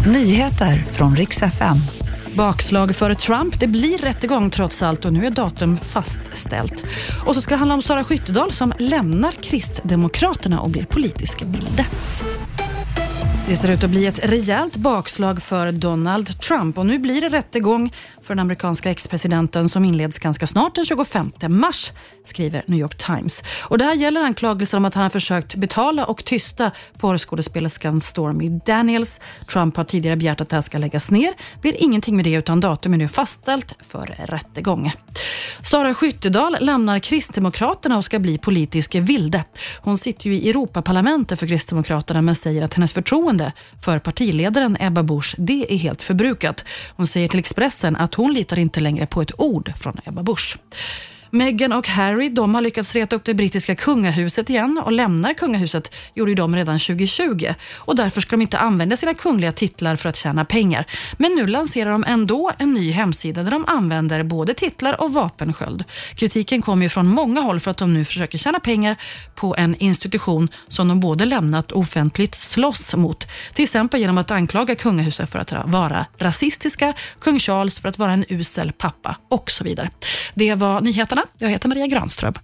Nyheter från riks FM. Bakslag för Trump. Det blir rättegång trots allt och nu är datum fastställt. Och så ska det handla om Sara Skyttedal som lämnar Kristdemokraterna och blir politisk vilde. Det ser ut att bli ett rejält bakslag för Donald Trump och nu blir det rättegång för den amerikanska ex-presidenten som inleds ganska snart den 25 mars, skriver New York Times. Och Det här gäller anklagelser om att han har försökt betala och tysta porrskådespelerskan Stormy Daniels. Trump har tidigare begärt att det här ska läggas ner. Det blir ingenting med det utan datum är nu fastställt för rättegång. Sara Skyttedal lämnar Kristdemokraterna och ska bli politisk vilde. Hon sitter ju i Europaparlamentet för Kristdemokraterna men säger att hennes förtroende för partiledaren Ebba Busch det är helt förbrukat. Hon säger till Expressen att hon litar inte längre på ett ord från Ebba Busch. Meghan och Harry de har lyckats reta upp det brittiska kungahuset igen och lämnar kungahuset gjorde de redan 2020 och därför ska de inte använda sina kungliga titlar för att tjäna pengar. Men nu lanserar de ändå en ny hemsida där de använder både titlar och vapensköld. Kritiken kommer ju från många håll för att de nu försöker tjäna pengar på en institution som de både lämnat och offentligt slåss mot. Till exempel genom att anklaga kungahuset för att vara rasistiska, kung Charles för att vara en usel pappa och så vidare. Det var nyheterna. Jag heter Maria Granström.